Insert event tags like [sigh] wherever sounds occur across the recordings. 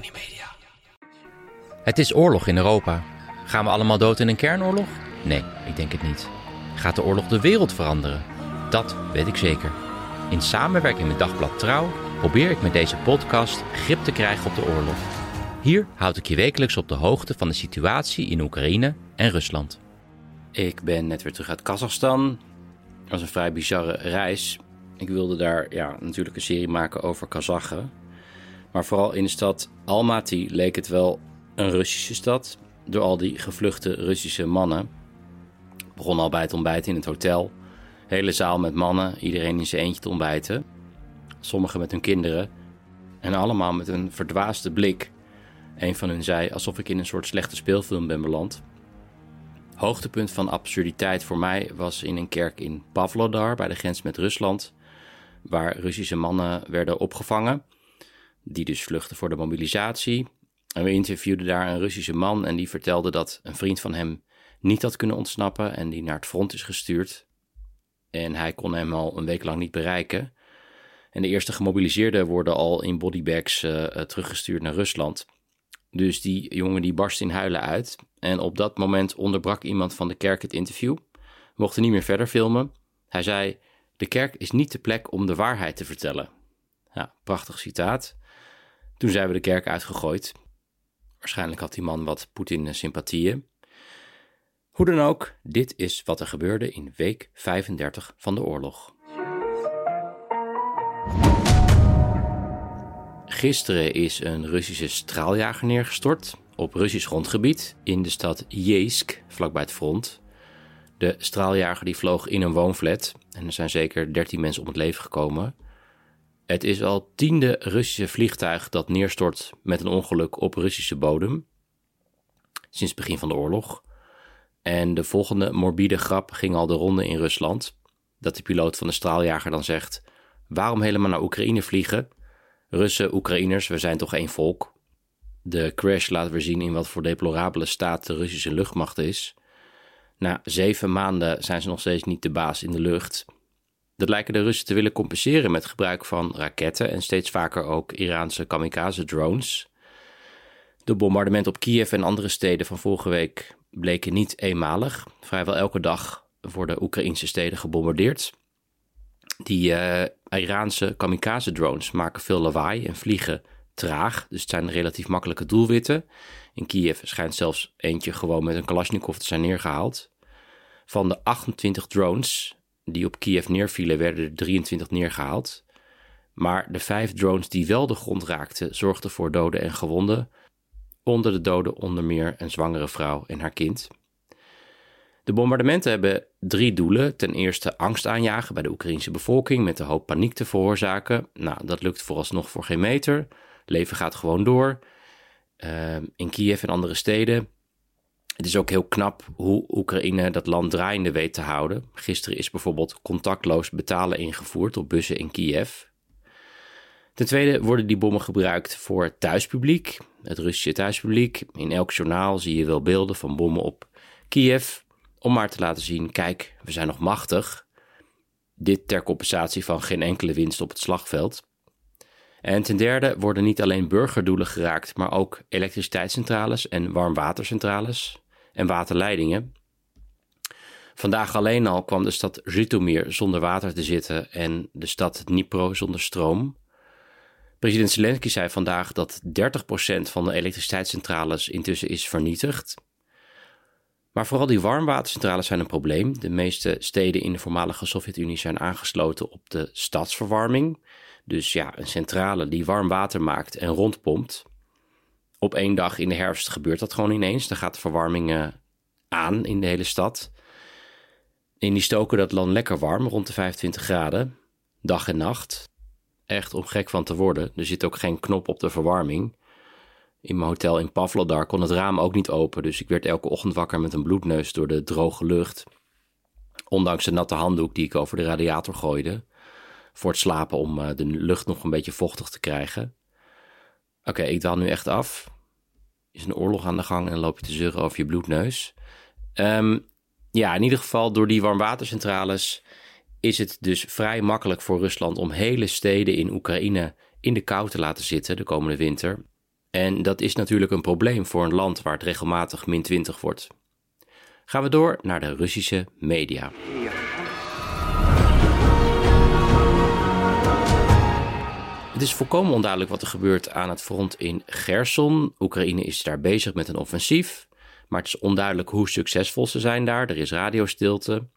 Media. Het is oorlog in Europa. Gaan we allemaal dood in een kernoorlog? Nee, ik denk het niet. Gaat de oorlog de wereld veranderen? Dat weet ik zeker. In samenwerking met Dagblad Trouw probeer ik met deze podcast grip te krijgen op de oorlog. Hier houd ik je wekelijks op de hoogte van de situatie in Oekraïne en Rusland. Ik ben net weer terug uit Kazachstan. Het was een vrij bizarre reis. Ik wilde daar ja, natuurlijk een serie maken over Kazachen. Maar vooral in de stad Almaty leek het wel een Russische stad. Door al die gevluchte Russische mannen. Begon al bij het ontbijt in het hotel. Hele zaal met mannen, iedereen in zijn eentje te ontbijten. Sommigen met hun kinderen. En allemaal met een verdwaasde blik. Een van hun zei alsof ik in een soort slechte speelfilm ben beland. Hoogtepunt van absurditeit voor mij was in een kerk in Pavlodar bij de grens met Rusland, waar Russische mannen werden opgevangen, die dus vluchten voor de mobilisatie. En we interviewden daar een Russische man en die vertelde dat een vriend van hem niet had kunnen ontsnappen en die naar het front is gestuurd. En hij kon hem al een week lang niet bereiken. En de eerste gemobiliseerden worden al in bodybags uh, teruggestuurd naar Rusland. Dus die jongen die barst in huilen uit. En op dat moment onderbrak iemand van de kerk het interview. We mochten niet meer verder filmen. Hij zei: De kerk is niet de plek om de waarheid te vertellen. Ja, prachtig citaat. Toen zijn we de kerk uitgegooid. Waarschijnlijk had die man wat Poetin-sympathieën. Hoe dan ook, dit is wat er gebeurde in week 35 van de oorlog. Gisteren is een Russisge straaljager neergestort op Russisch grondgebied in de stad Jeisk, vlakbij het front. De straaljager die vloog in een woonflat en er zijn zeker 13 mensen om het leven gekomen. Het is al tiende Russische vliegtuig dat neerstort met een ongeluk op Russische bodem. Sinds het begin van de oorlog. En de volgende morbide grap ging al de ronde in Rusland. Dat de piloot van de straaljager dan zegt: Waarom helemaal naar Oekraïne vliegen? Russen, Oekraïners, we zijn toch één volk. De crash laat weer zien in wat voor deplorabele staat de Russische luchtmacht is. Na zeven maanden zijn ze nog steeds niet de baas in de lucht. Dat lijken de Russen te willen compenseren met gebruik van raketten en steeds vaker ook Iraanse kamikaze-drones. De bombardementen op Kiev en andere steden van vorige week bleken niet eenmalig. Vrijwel elke dag worden Oekraïnse steden gebombardeerd. Die uh, Iraanse kamikaze-drones maken veel lawaai en vliegen traag, dus het zijn relatief makkelijke doelwitten. In Kiev schijnt zelfs eentje gewoon met een Kalashnikov te zijn neergehaald. Van de 28 drones die op Kiev neervielen, werden er 23 neergehaald. Maar de vijf drones die wel de grond raakten, zorgden voor doden en gewonden. Onder de doden onder meer een zwangere vrouw en haar kind. De bombardementen hebben drie doelen. Ten eerste angst aanjagen bij de Oekraïnse bevolking met de hoop paniek te veroorzaken. Nou, dat lukt vooralsnog voor geen meter. Leven gaat gewoon door. Uh, in Kiev en andere steden. Het is ook heel knap hoe Oekraïne dat land draaiende weet te houden. Gisteren is bijvoorbeeld contactloos betalen ingevoerd op bussen in Kiev. Ten tweede worden die bommen gebruikt voor het thuispubliek, het Russische thuispubliek. In elk journaal zie je wel beelden van bommen op Kiev, om maar te laten zien: kijk, we zijn nog machtig. Dit ter compensatie van geen enkele winst op het slagveld. En ten derde worden niet alleen burgerdoelen geraakt, maar ook elektriciteitscentrales en warmwatercentrales en waterleidingen. Vandaag alleen al kwam de stad Zhytomyr zonder water te zitten en de stad Dnipro zonder stroom. President Zelensky zei vandaag dat 30% van de elektriciteitscentrales intussen is vernietigd. Maar vooral die warmwatercentrales zijn een probleem. De meeste steden in de voormalige Sovjet-Unie zijn aangesloten op de stadsverwarming. Dus ja, een centrale die warm water maakt en rondpompt. Op één dag in de herfst gebeurt dat gewoon ineens. Dan gaat de verwarming uh, aan in de hele stad. En die stoken dat land lekker warm, rond de 25 graden, dag en nacht. Echt om gek van te worden. Er zit ook geen knop op de verwarming. In mijn hotel in Pavlodar kon het raam ook niet open, dus ik werd elke ochtend wakker met een bloedneus door de droge lucht. Ondanks de natte handdoek die ik over de radiator gooide. Voor het slapen om eh, de lucht nog een beetje vochtig te krijgen. Oké, ik daal nu echt af. Is een oorlog aan de gang en loop je te zeuren over je bloedneus. Um, ja, in ieder geval door die warmwatercentrales is het dus vrij makkelijk voor Rusland om hele steden in Oekraïne in de kou te laten zitten de komende winter. En dat is natuurlijk een probleem voor een land waar het regelmatig min 20 wordt. Gaan we door naar de Russische media. Het is volkomen onduidelijk wat er gebeurt aan het front in Gerson. Oekraïne is daar bezig met een offensief, maar het is onduidelijk hoe succesvol ze zijn daar. Er is radiostilte.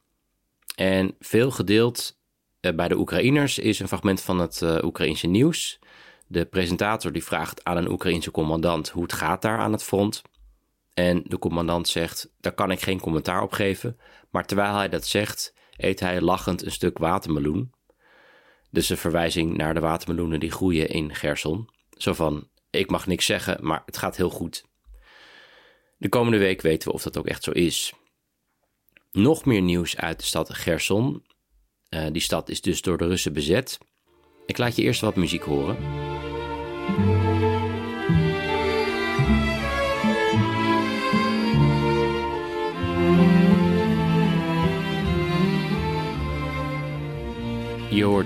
En veel gedeeld eh, bij de Oekraïners is een fragment van het uh, Oekraïnse nieuws. De presentator die vraagt aan een Oekraïense commandant hoe het gaat daar aan het front. En de commandant zegt, daar kan ik geen commentaar op geven. Maar terwijl hij dat zegt, eet hij lachend een stuk watermeloen. Dus een verwijzing naar de watermeloenen die groeien in Gerson. Zo van, ik mag niks zeggen, maar het gaat heel goed. De komende week weten we of dat ook echt zo is. Nog meer nieuws uit de stad Gerson. Uh, die stad is dus door de Russen bezet. Ik laat je eerst wat muziek horen.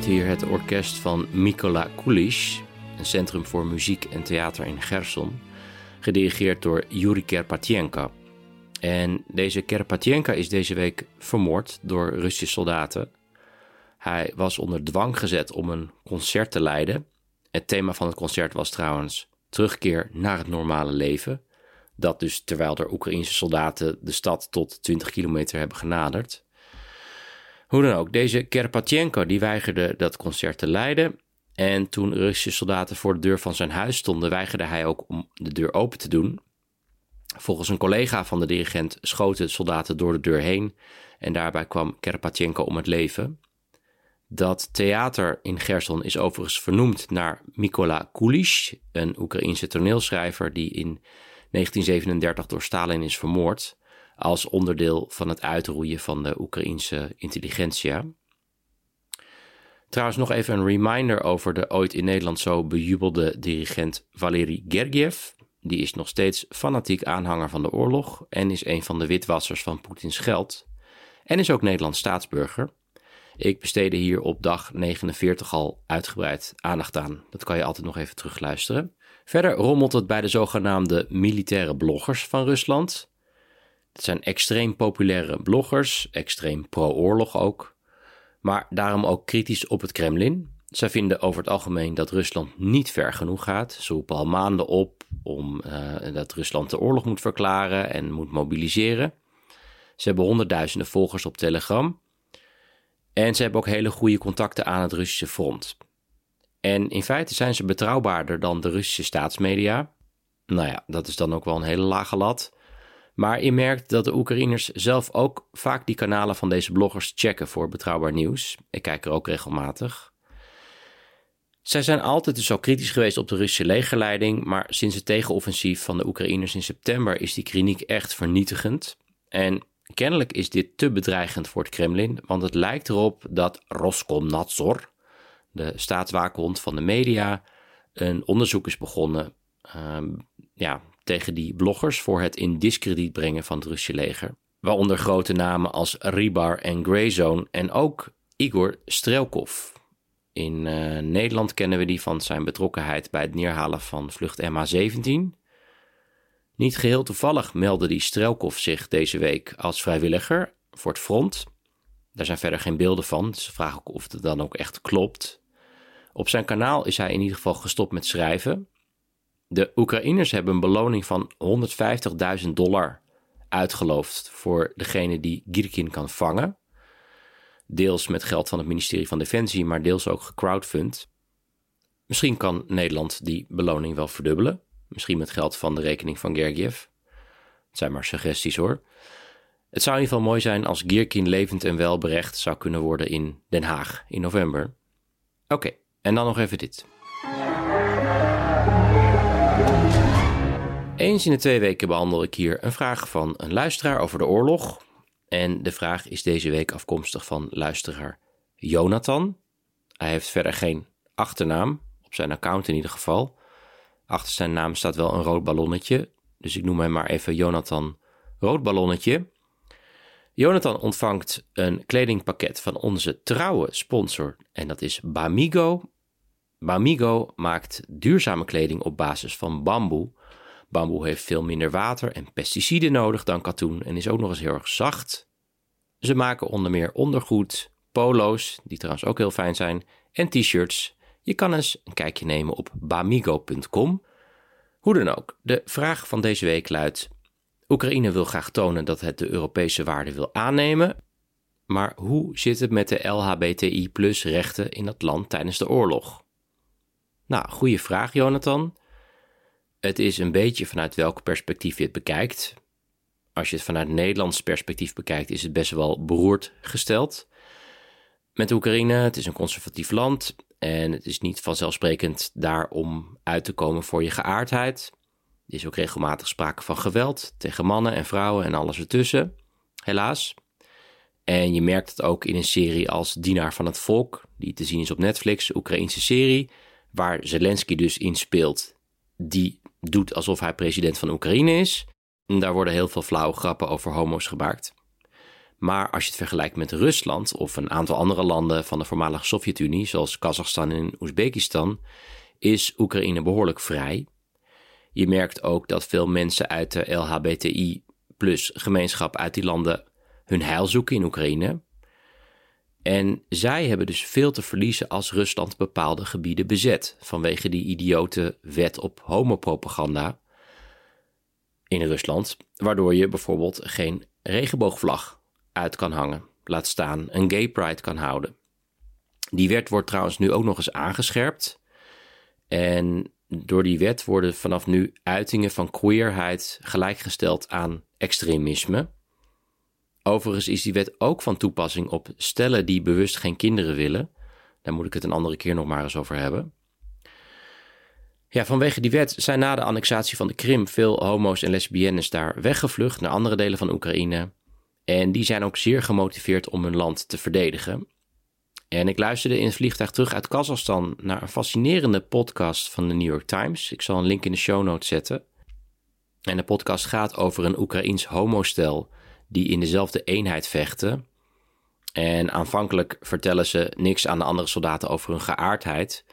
Hier het orkest van Mikola Kulish, een centrum voor muziek en theater in Gerson, gedirigeerd door Yuri Kerpatjenka. En deze Kerpatjenka is deze week vermoord door Russische soldaten. Hij was onder dwang gezet om een concert te leiden. Het thema van het concert was trouwens terugkeer naar het normale leven. Dat dus terwijl er Oekraïnse soldaten de stad tot 20 kilometer hebben genaderd. Hoe dan ook, deze Kerpatjenko die weigerde dat concert te leiden. En toen Russische soldaten voor de deur van zijn huis stonden, weigerde hij ook om de deur open te doen. Volgens een collega van de dirigent schoten soldaten door de deur heen en daarbij kwam Kerpatjenko om het leven. Dat theater in Gerson is overigens vernoemd naar Mikola Kulish, een Oekraïense toneelschrijver die in 1937 door Stalin is vermoord als onderdeel van het uitroeien van de Oekraïense intelligentsia. Trouwens nog even een reminder over de ooit in Nederland zo bejubelde dirigent Valery Gergiev. Die is nog steeds fanatiek aanhanger van de oorlog en is een van de witwassers van Poetins geld. En is ook Nederlands staatsburger. Ik besteedde hier op dag 49 al uitgebreid aandacht aan. Dat kan je altijd nog even terugluisteren. Verder rommelt het bij de zogenaamde militaire bloggers van Rusland. Het zijn extreem populaire bloggers, extreem pro-oorlog ook, maar daarom ook kritisch op het Kremlin. Zij vinden over het algemeen dat Rusland niet ver genoeg gaat. Ze roepen al maanden op om uh, dat Rusland de oorlog moet verklaren en moet mobiliseren. Ze hebben honderdduizenden volgers op Telegram. En ze hebben ook hele goede contacten aan het Russische front. En in feite zijn ze betrouwbaarder dan de Russische staatsmedia. Nou ja, dat is dan ook wel een hele lage lat. Maar je merkt dat de Oekraïners zelf ook vaak die kanalen van deze bloggers checken voor betrouwbaar nieuws. Ik kijk er ook regelmatig. Zij zijn altijd dus al kritisch geweest op de Russische legerleiding, maar sinds het tegenoffensief van de Oekraïners in september is die kliniek echt vernietigend. En kennelijk is dit te bedreigend voor het Kremlin, want het lijkt erop dat Roskomnadzor, de staatswaakhond van de media, een onderzoek is begonnen uh, ja, tegen die bloggers voor het in discrediet brengen van het Russische leger. Waaronder grote namen als Ribar en Grayzone en ook Igor Strelkov. In uh, Nederland kennen we die van zijn betrokkenheid bij het neerhalen van vlucht MH17. Niet geheel toevallig meldde die Strelkov zich deze week als vrijwilliger voor het front. Daar zijn verder geen beelden van, dus vraag ik of het dan ook echt klopt. Op zijn kanaal is hij in ieder geval gestopt met schrijven. De Oekraïners hebben een beloning van 150.000 dollar uitgeloofd voor degene die Girkin kan vangen. Deels met geld van het ministerie van Defensie, maar deels ook gecrowdfund. Misschien kan Nederland die beloning wel verdubbelen. Misschien met geld van de rekening van Gergiev. Het zijn maar suggesties hoor. Het zou in ieder geval mooi zijn als Girkin levend en wel berecht zou kunnen worden in Den Haag in november. Oké, En dan nog even dit. Eens in de twee weken behandel ik hier een vraag van een luisteraar over de oorlog. En de vraag is deze week afkomstig van luisteraar Jonathan. Hij heeft verder geen achternaam, op zijn account in ieder geval. Achter zijn naam staat wel een rood ballonnetje, dus ik noem hem maar even Jonathan Rood Ballonnetje. Jonathan ontvangt een kledingpakket van onze trouwe sponsor en dat is Bamigo. Bamigo maakt duurzame kleding op basis van bamboe. Bamboe heeft veel minder water en pesticiden nodig dan katoen en is ook nog eens heel erg zacht. Ze maken onder meer ondergoed, polo's, die trouwens ook heel fijn zijn, en t-shirts. Je kan eens een kijkje nemen op bamigo.com. Hoe dan ook, de vraag van deze week luidt: Oekraïne wil graag tonen dat het de Europese waarden wil aannemen. Maar hoe zit het met de LHBTI-rechten in dat land tijdens de oorlog? Nou, goede vraag, Jonathan. Het is een beetje vanuit welk perspectief je het bekijkt. Als je het vanuit Nederlands perspectief bekijkt, is het best wel beroerd gesteld. Met Oekraïne, het is een conservatief land en het is niet vanzelfsprekend daar om uit te komen voor je geaardheid. Er is ook regelmatig sprake van geweld tegen mannen en vrouwen en alles ertussen, helaas. En je merkt het ook in een serie als Dienaar van het Volk, die te zien is op Netflix, Oekraïnse serie, waar Zelensky dus in speelt. Die doet alsof hij president van Oekraïne is. Daar worden heel veel flauwe grappen over homo's gemaakt. Maar als je het vergelijkt met Rusland of een aantal andere landen van de voormalige Sovjet-Unie, zoals Kazachstan en Oezbekistan, is Oekraïne behoorlijk vrij. Je merkt ook dat veel mensen uit de LHBTI gemeenschap uit die landen hun heil zoeken in Oekraïne. En zij hebben dus veel te verliezen als Rusland bepaalde gebieden bezet vanwege die idiote wet op homopropaganda in Rusland, waardoor je bijvoorbeeld geen regenboogvlag uit kan hangen, laat staan een gay pride kan houden. Die wet wordt trouwens nu ook nog eens aangescherpt. En door die wet worden vanaf nu uitingen van queerheid gelijkgesteld aan extremisme. Overigens is die wet ook van toepassing op stellen die bewust geen kinderen willen. Daar moet ik het een andere keer nog maar eens over hebben. Ja, vanwege die wet zijn na de annexatie van de Krim veel homo's en lesbiennes daar weggevlucht naar andere delen van Oekraïne. En die zijn ook zeer gemotiveerd om hun land te verdedigen. En ik luisterde in het vliegtuig terug uit Kazachstan naar een fascinerende podcast van de New York Times. Ik zal een link in de show notes zetten. En de podcast gaat over een Oekraïns homostel die in dezelfde eenheid vechten. En aanvankelijk vertellen ze niks aan de andere soldaten over hun geaardheid.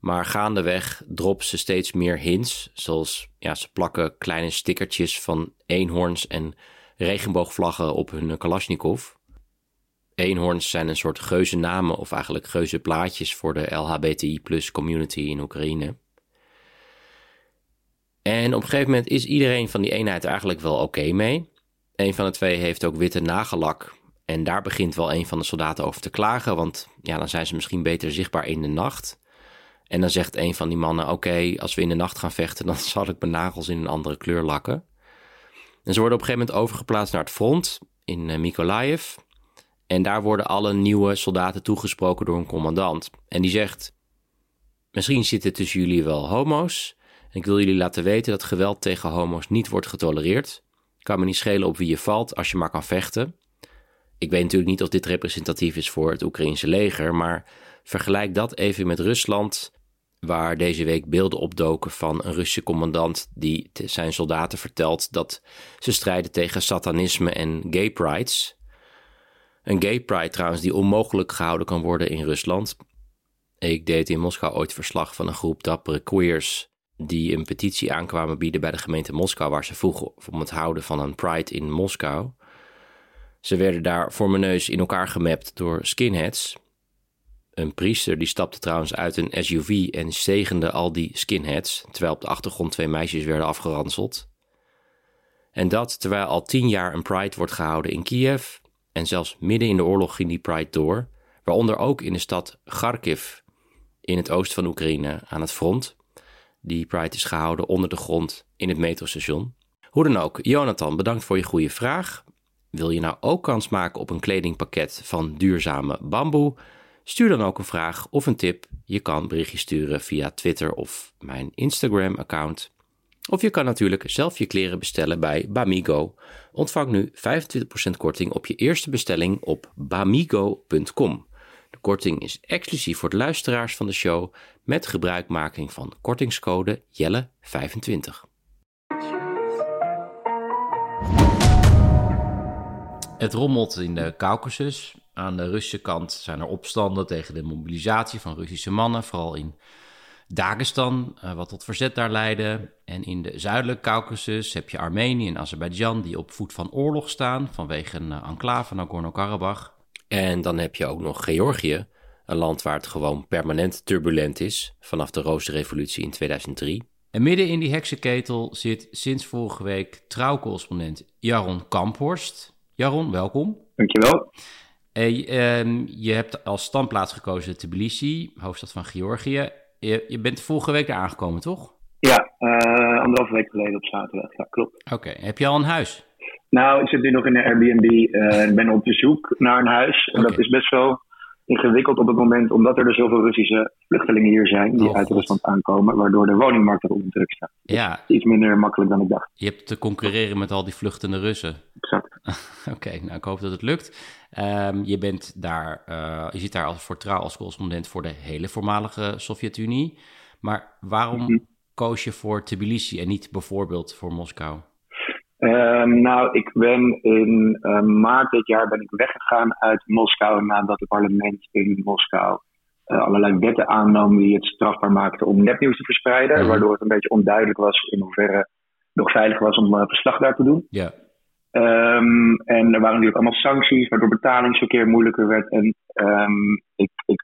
Maar gaandeweg droppen ze steeds meer hints. Zoals ja, ze plakken kleine stickertjes van eenhoorns en regenboogvlaggen op hun Kalashnikov. Eenhoorns zijn een soort geuze namen of eigenlijk geuze plaatjes voor de LHBTI plus community in Oekraïne. En op een gegeven moment is iedereen van die eenheid eigenlijk wel oké mee. Een van de twee heeft ook witte nagellak. En daar begint wel een van de soldaten over te klagen, want ja, dan zijn ze misschien beter zichtbaar in de nacht. En dan zegt een van die mannen: Oké, als we in de nacht gaan vechten, dan [laughs] zal ik mijn nagels in een andere kleur lakken. En ze worden op een gegeven moment overgeplaatst naar het front in uh, Mykolaiv. En daar worden alle nieuwe soldaten toegesproken door een commandant. En die zegt: Misschien zitten tussen jullie wel homo's. Ik wil jullie laten weten dat geweld tegen homo's niet wordt getolereerd. Kan me niet schelen op wie je valt als je maar kan vechten. Ik weet natuurlijk niet of dit representatief is voor het Oekraïnse leger, maar vergelijk dat even met Rusland, waar deze week beelden opdoken van een Russische commandant die zijn soldaten vertelt dat ze strijden tegen satanisme en gay prides. Een gay pride trouwens die onmogelijk gehouden kan worden in Rusland. Ik deed in Moskou ooit verslag van een groep dappere queers die een petitie aankwamen bieden bij de gemeente Moskou waar ze vroegen om het houden van een pride in Moskou. Ze werden daar voor mijn neus in elkaar gemapt door skinheads. Een priester die stapte trouwens uit een SUV en zegende al die skinheads, terwijl op de achtergrond twee meisjes werden afgeranseld. En dat terwijl al tien jaar een pride wordt gehouden in Kiev, en zelfs midden in de oorlog ging die Pride door, waaronder ook in de stad Kharkiv in het oosten van Oekraïne aan het front. Die Pride is gehouden onder de grond in het metrostation. Hoe dan ook, Jonathan, bedankt voor je goede vraag. Wil je nou ook kans maken op een kledingpakket van duurzame bamboe? Stuur dan ook een vraag of een tip. Je kan berichtjes sturen via Twitter of mijn Instagram-account. Of je kan natuurlijk zelf je kleren bestellen bij Bamigo. Ontvang nu 25% korting op je eerste bestelling op bamigo.com. Korting is exclusief voor de luisteraars van de show met gebruikmaking van kortingscode Jelle25. Het rommelt in de Caucasus. Aan de Russische kant zijn er opstanden tegen de mobilisatie van Russische mannen, vooral in Dagestan, eh, wat tot verzet daar leidde. En in de zuidelijke Caucasus heb je Armenië en Azerbeidzjan die op voet van oorlog staan vanwege een eh, enclave Nagorno-Karabakh. En dan heb je ook nog Georgië, een land waar het gewoon permanent turbulent is vanaf de Roosrevolutie in 2003. En midden in die heksenketel zit sinds vorige week trouwcorrespondent Jaron Kamphorst. Jaron, welkom. Dankjewel. Hey, um, je hebt als standplaats gekozen Tbilisi, hoofdstad van Georgië. Je, je bent vorige week daar aangekomen, toch? Ja, uh, anderhalve week geleden op zaterdag. Ja, klopt. Oké, heb je al een huis? Nou, ik zit nu nog in een Airbnb en uh, ben op zoek naar een huis. En okay. dat is best wel ingewikkeld op het moment, omdat er dus zoveel Russische vluchtelingen hier zijn die oh, uit Rusland aankomen, waardoor de woningmarkt er onder druk staat. Ja. Iets minder makkelijk dan ik dacht. Je hebt te concurreren met al die vluchtende Russen. Exact. [laughs] Oké, okay, nou ik hoop dat het lukt. Um, je bent daar, uh, je zit daar als voor trouw als correspondent voor de hele voormalige Sovjet-Unie. Maar waarom mm -hmm. koos je voor Tbilisi en niet bijvoorbeeld voor Moskou? Um, nou, ik ben in uh, maart dit jaar ben ik weggegaan uit Moskou nadat het parlement in Moskou uh, allerlei wetten aannam die het strafbaar maakten om nepnieuws te verspreiden, waardoor het een beetje onduidelijk was in hoeverre het nog veilig was om uh, verslag daar te doen. Ja. Um, en er waren natuurlijk allemaal sancties, waardoor betalingsverkeer moeilijker werd. En um, ik, ik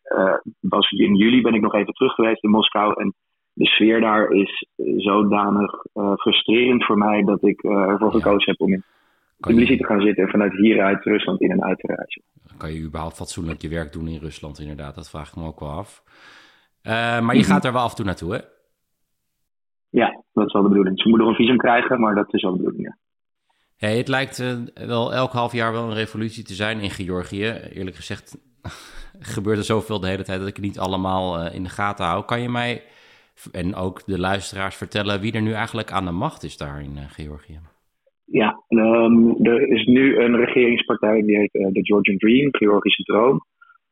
was in juli ben ik nog even terug geweest in Moskou en de sfeer daar is zodanig uh, frustrerend voor mij dat ik uh, ervoor gekozen heb om in Tbilisi te gaan zitten en vanuit hieruit Rusland in en uit te reizen. Kan je überhaupt fatsoenlijk je werk doen in Rusland inderdaad? Dat vraag ik me ook wel af. Uh, maar je mm -hmm. gaat er wel af en toe naartoe, hè? Ja, dat is wel de bedoeling. Ze moeten nog een visum krijgen, maar dat is wel de bedoeling, ja. Hey, het lijkt uh, wel elk half jaar wel een revolutie te zijn in Georgië. Eerlijk gezegd [laughs] gebeurt er zoveel de hele tijd dat ik het niet allemaal uh, in de gaten hou. Kan je mij en ook de luisteraars vertellen wie er nu eigenlijk aan de macht is daar in uh, Georgië? Ja, um, er is nu een regeringspartij die heet uh, de Georgian Dream, Georgische Droom.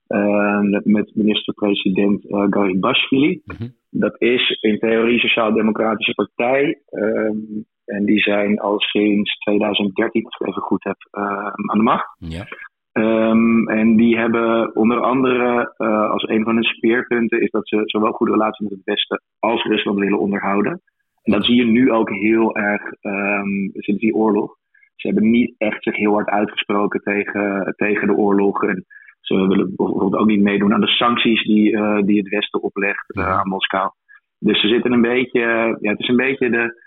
Uh, met minister-president uh, Garibashvili. Mm -hmm. Dat is in theorie een sociaal-democratische partij. Um, en die zijn al sinds 2013, als ik even goed heb, aan de macht. Ja. Um, en die hebben onder andere uh, als een van hun speerpunten is dat ze zowel goede relaties met het Westen als Rusland willen onderhouden. En dat zie je nu ook heel erg um, sinds die oorlog. Ze hebben niet echt zich heel hard uitgesproken tegen, tegen de oorlog. En ze willen bijvoorbeeld ook niet meedoen aan de sancties die, uh, die het Westen oplegt uh, aan Moskou. Dus ze zitten een beetje, ja, het is een beetje de,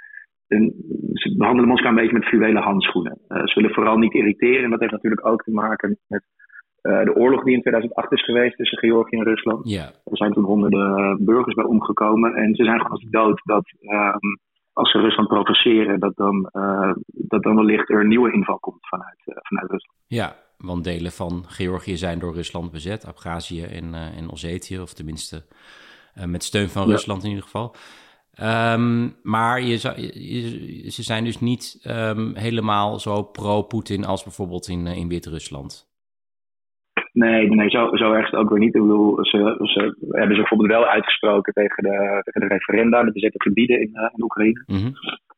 en ze behandelen Moskou een beetje met fluwelen handschoenen. Uh, ze willen vooral niet irriteren. En dat heeft natuurlijk ook te maken met uh, de oorlog die in 2008 is geweest tussen Georgië en Rusland. Yeah. Er zijn toen honderden burgers bij omgekomen. En ze zijn gewoon als dood dat um, als ze Rusland provoceren, dat dan, uh, dat dan wellicht er een nieuwe inval komt vanuit, vanuit Rusland. Ja, want delen van Georgië zijn door Rusland bezet. Abhazie en, en Ossetië, of tenminste met steun van ja. Rusland in ieder geval. Um, maar je, je, ze zijn dus niet um, helemaal zo pro-Poetin als bijvoorbeeld in, in Wit-Rusland. Nee, nee zo, zo erg is het ook weer niet. Ik bedoel, ze, ze hebben zich bijvoorbeeld wel uitgesproken tegen de, tegen de referenda, de bezette gebieden in, uh, in Oekraïne. Mm -hmm.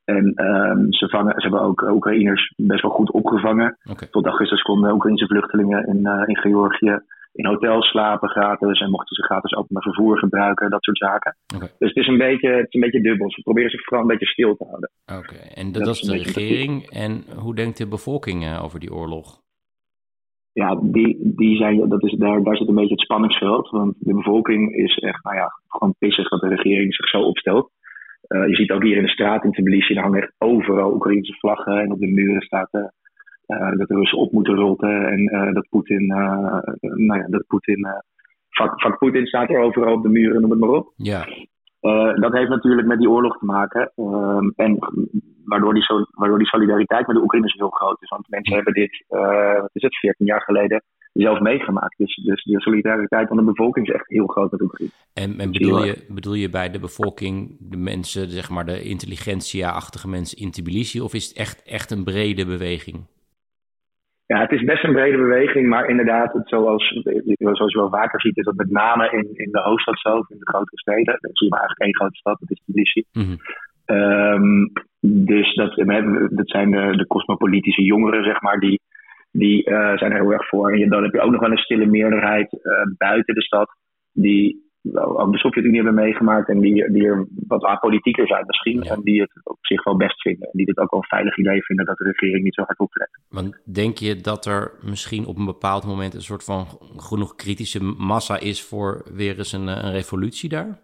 En um, ze, vangen, ze hebben ook Oekraïners best wel goed opgevangen. Okay. Tot augustus konden Oekraïnse vluchtelingen in, uh, in Georgië in hotels slapen gratis en mochten ze gratis openbaar vervoer gebruiken, dat soort zaken. Okay. Dus het is, een beetje, het is een beetje dubbel. Ze proberen zich vooral een beetje stil te houden. Oké, okay. en dat, dat, is de regering. En hoe denkt de bevolking uh, over die oorlog? Ja, die, die zijn, dat is, daar, daar zit een beetje het spanningsveld. Want de bevolking is echt, nou ja, gewoon pissig dat de regering zich zo opstelt. Uh, je ziet ook hier in de straat in Tbilisi, er hangen echt overal Oekraïnse vlaggen en op de muren staat uh, dat de Russen op moeten rotten en uh, dat Poetin, uh, nou ja, dat Poetin, vak, vak Poetin staat er overal op de muren, noem het maar op. Ja. dat heeft natuurlijk met die oorlog te maken. Ehm, en waardoor die, waardoor die solidariteit met de Oekraïners heel groot is. Want mensen hebben dit, wat is het, 14 jaar geleden, zelf meegemaakt. Dus, dus de solidariteit van de bevolking is echt heel groot met Oekraïne. En, en bedoel, je, bedoel je bij de bevolking de mensen, zeg maar de intelligentsia-achtige mensen in Tbilisi, of is het echt, echt een brede beweging? Ja, het is best een brede beweging, maar inderdaad, het zoals, zoals je wel vaker ziet, is dat met name in, in de hoofdstad zelf, in de grotere steden, dan zie je maar eigenlijk één grote stad, dat is Tbilisi. Mm dus dat, dat zijn de, de cosmopolitische jongeren, zeg maar, die, die uh, zijn er heel erg voor. En dan heb je ook nog wel een stille meerderheid uh, buiten de stad, die ook de Sovjet-Unie hebben meegemaakt en die, die er wat apolitieker zijn misschien. En die het op zich wel best vinden. En die het ook wel een veilig idee vinden dat de regering niet zo hard optrekt. Want denk je dat er misschien op een bepaald moment een soort van genoeg kritische massa is voor weer eens een, een revolutie daar?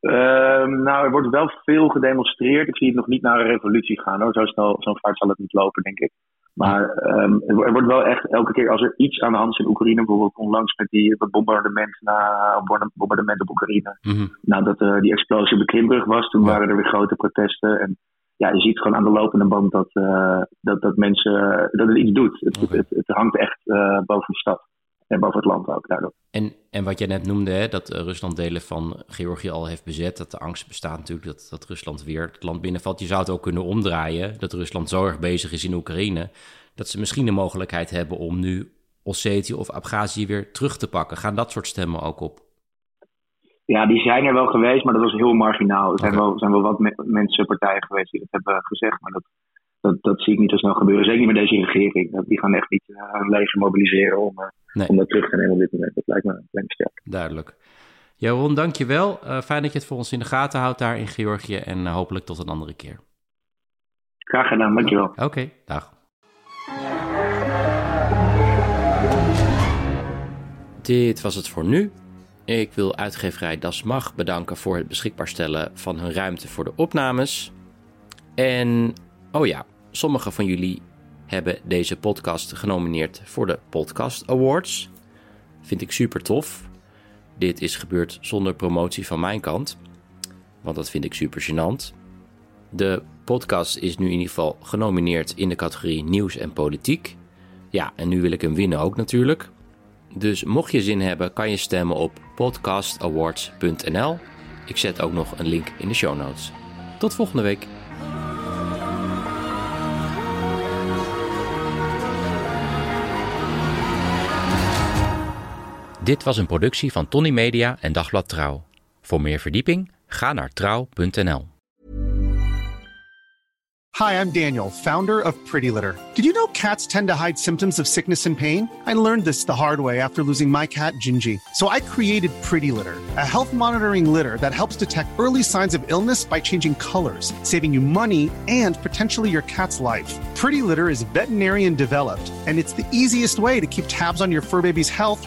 Uh, nou, er wordt wel veel gedemonstreerd. Ik zie het nog niet naar een revolutie gaan hoor. Zo snel, zo'n vaart zal het niet lopen, denk ik. Maar um, er wordt wel echt elke keer als er iets aan de hand is in Oekraïne, bijvoorbeeld onlangs met die bombardement, na, bombardement op Oekraïne, mm nadat uh, die explosie op de Krimbrug was, toen waren er weer grote protesten. En ja, je ziet gewoon aan de lopende band dat, uh, dat, dat mensen, dat het iets doet. Het, het, het, hangt echt uh, boven de stad. En boven het land ook daardoor. En, en wat jij net noemde, hè, dat Rusland delen van Georgië al heeft bezet. Dat de angst bestaat natuurlijk dat, dat Rusland weer het land binnenvalt. Je zou het ook kunnen omdraaien. Dat Rusland zo erg bezig is in Oekraïne. Dat ze misschien de mogelijkheid hebben om nu Ossetië of Abhazie weer terug te pakken. Gaan dat soort stemmen ook op? Ja, die zijn er wel geweest, maar dat was heel marginaal. Er zijn, wel, zijn wel wat mensen, partijen geweest die dat hebben gezegd. Maar dat, dat, dat zie ik niet zo snel gebeuren. Zeker niet met deze regering. Die gaan echt niet uh, een leger mobiliseren om, uh, om dat terug te nemen op dit moment. Dat lijkt me, lijkt me sterk. Duidelijk. Jaron, dankjewel. Uh, fijn dat je het voor ons in de gaten houdt daar in Georgië. En hopelijk tot een andere keer. Graag gedaan, dankjewel. Oké, okay, dag. Dit was het voor nu. Ik wil uitgeverij Das Mag bedanken voor het beschikbaar stellen van hun ruimte voor de opnames. En, oh ja, Sommigen van jullie hebben deze podcast genomineerd voor de Podcast Awards. Vind ik super tof. Dit is gebeurd zonder promotie van mijn kant, want dat vind ik super gênant. De podcast is nu in ieder geval genomineerd in de categorie nieuws en politiek. Ja, en nu wil ik hem winnen ook natuurlijk. Dus mocht je zin hebben, kan je stemmen op podcastawards.nl. Ik zet ook nog een link in de show notes. Tot volgende week. Dit was een productie van Tony Media en Dagblad Trouw. Voor meer verdieping ga naar trouw.nl. Hi, I'm Daniel, founder of Pretty Litter. Did you know cats tend to hide symptoms of sickness and pain? I learned this the hard way after losing my cat Gingy. So I created Pretty Litter, a health monitoring litter that helps detect early signs of illness by changing colors, saving you money and potentially your cat's life. Pretty Litter is veterinarian developed, and it's the easiest way to keep tabs on your fur baby's health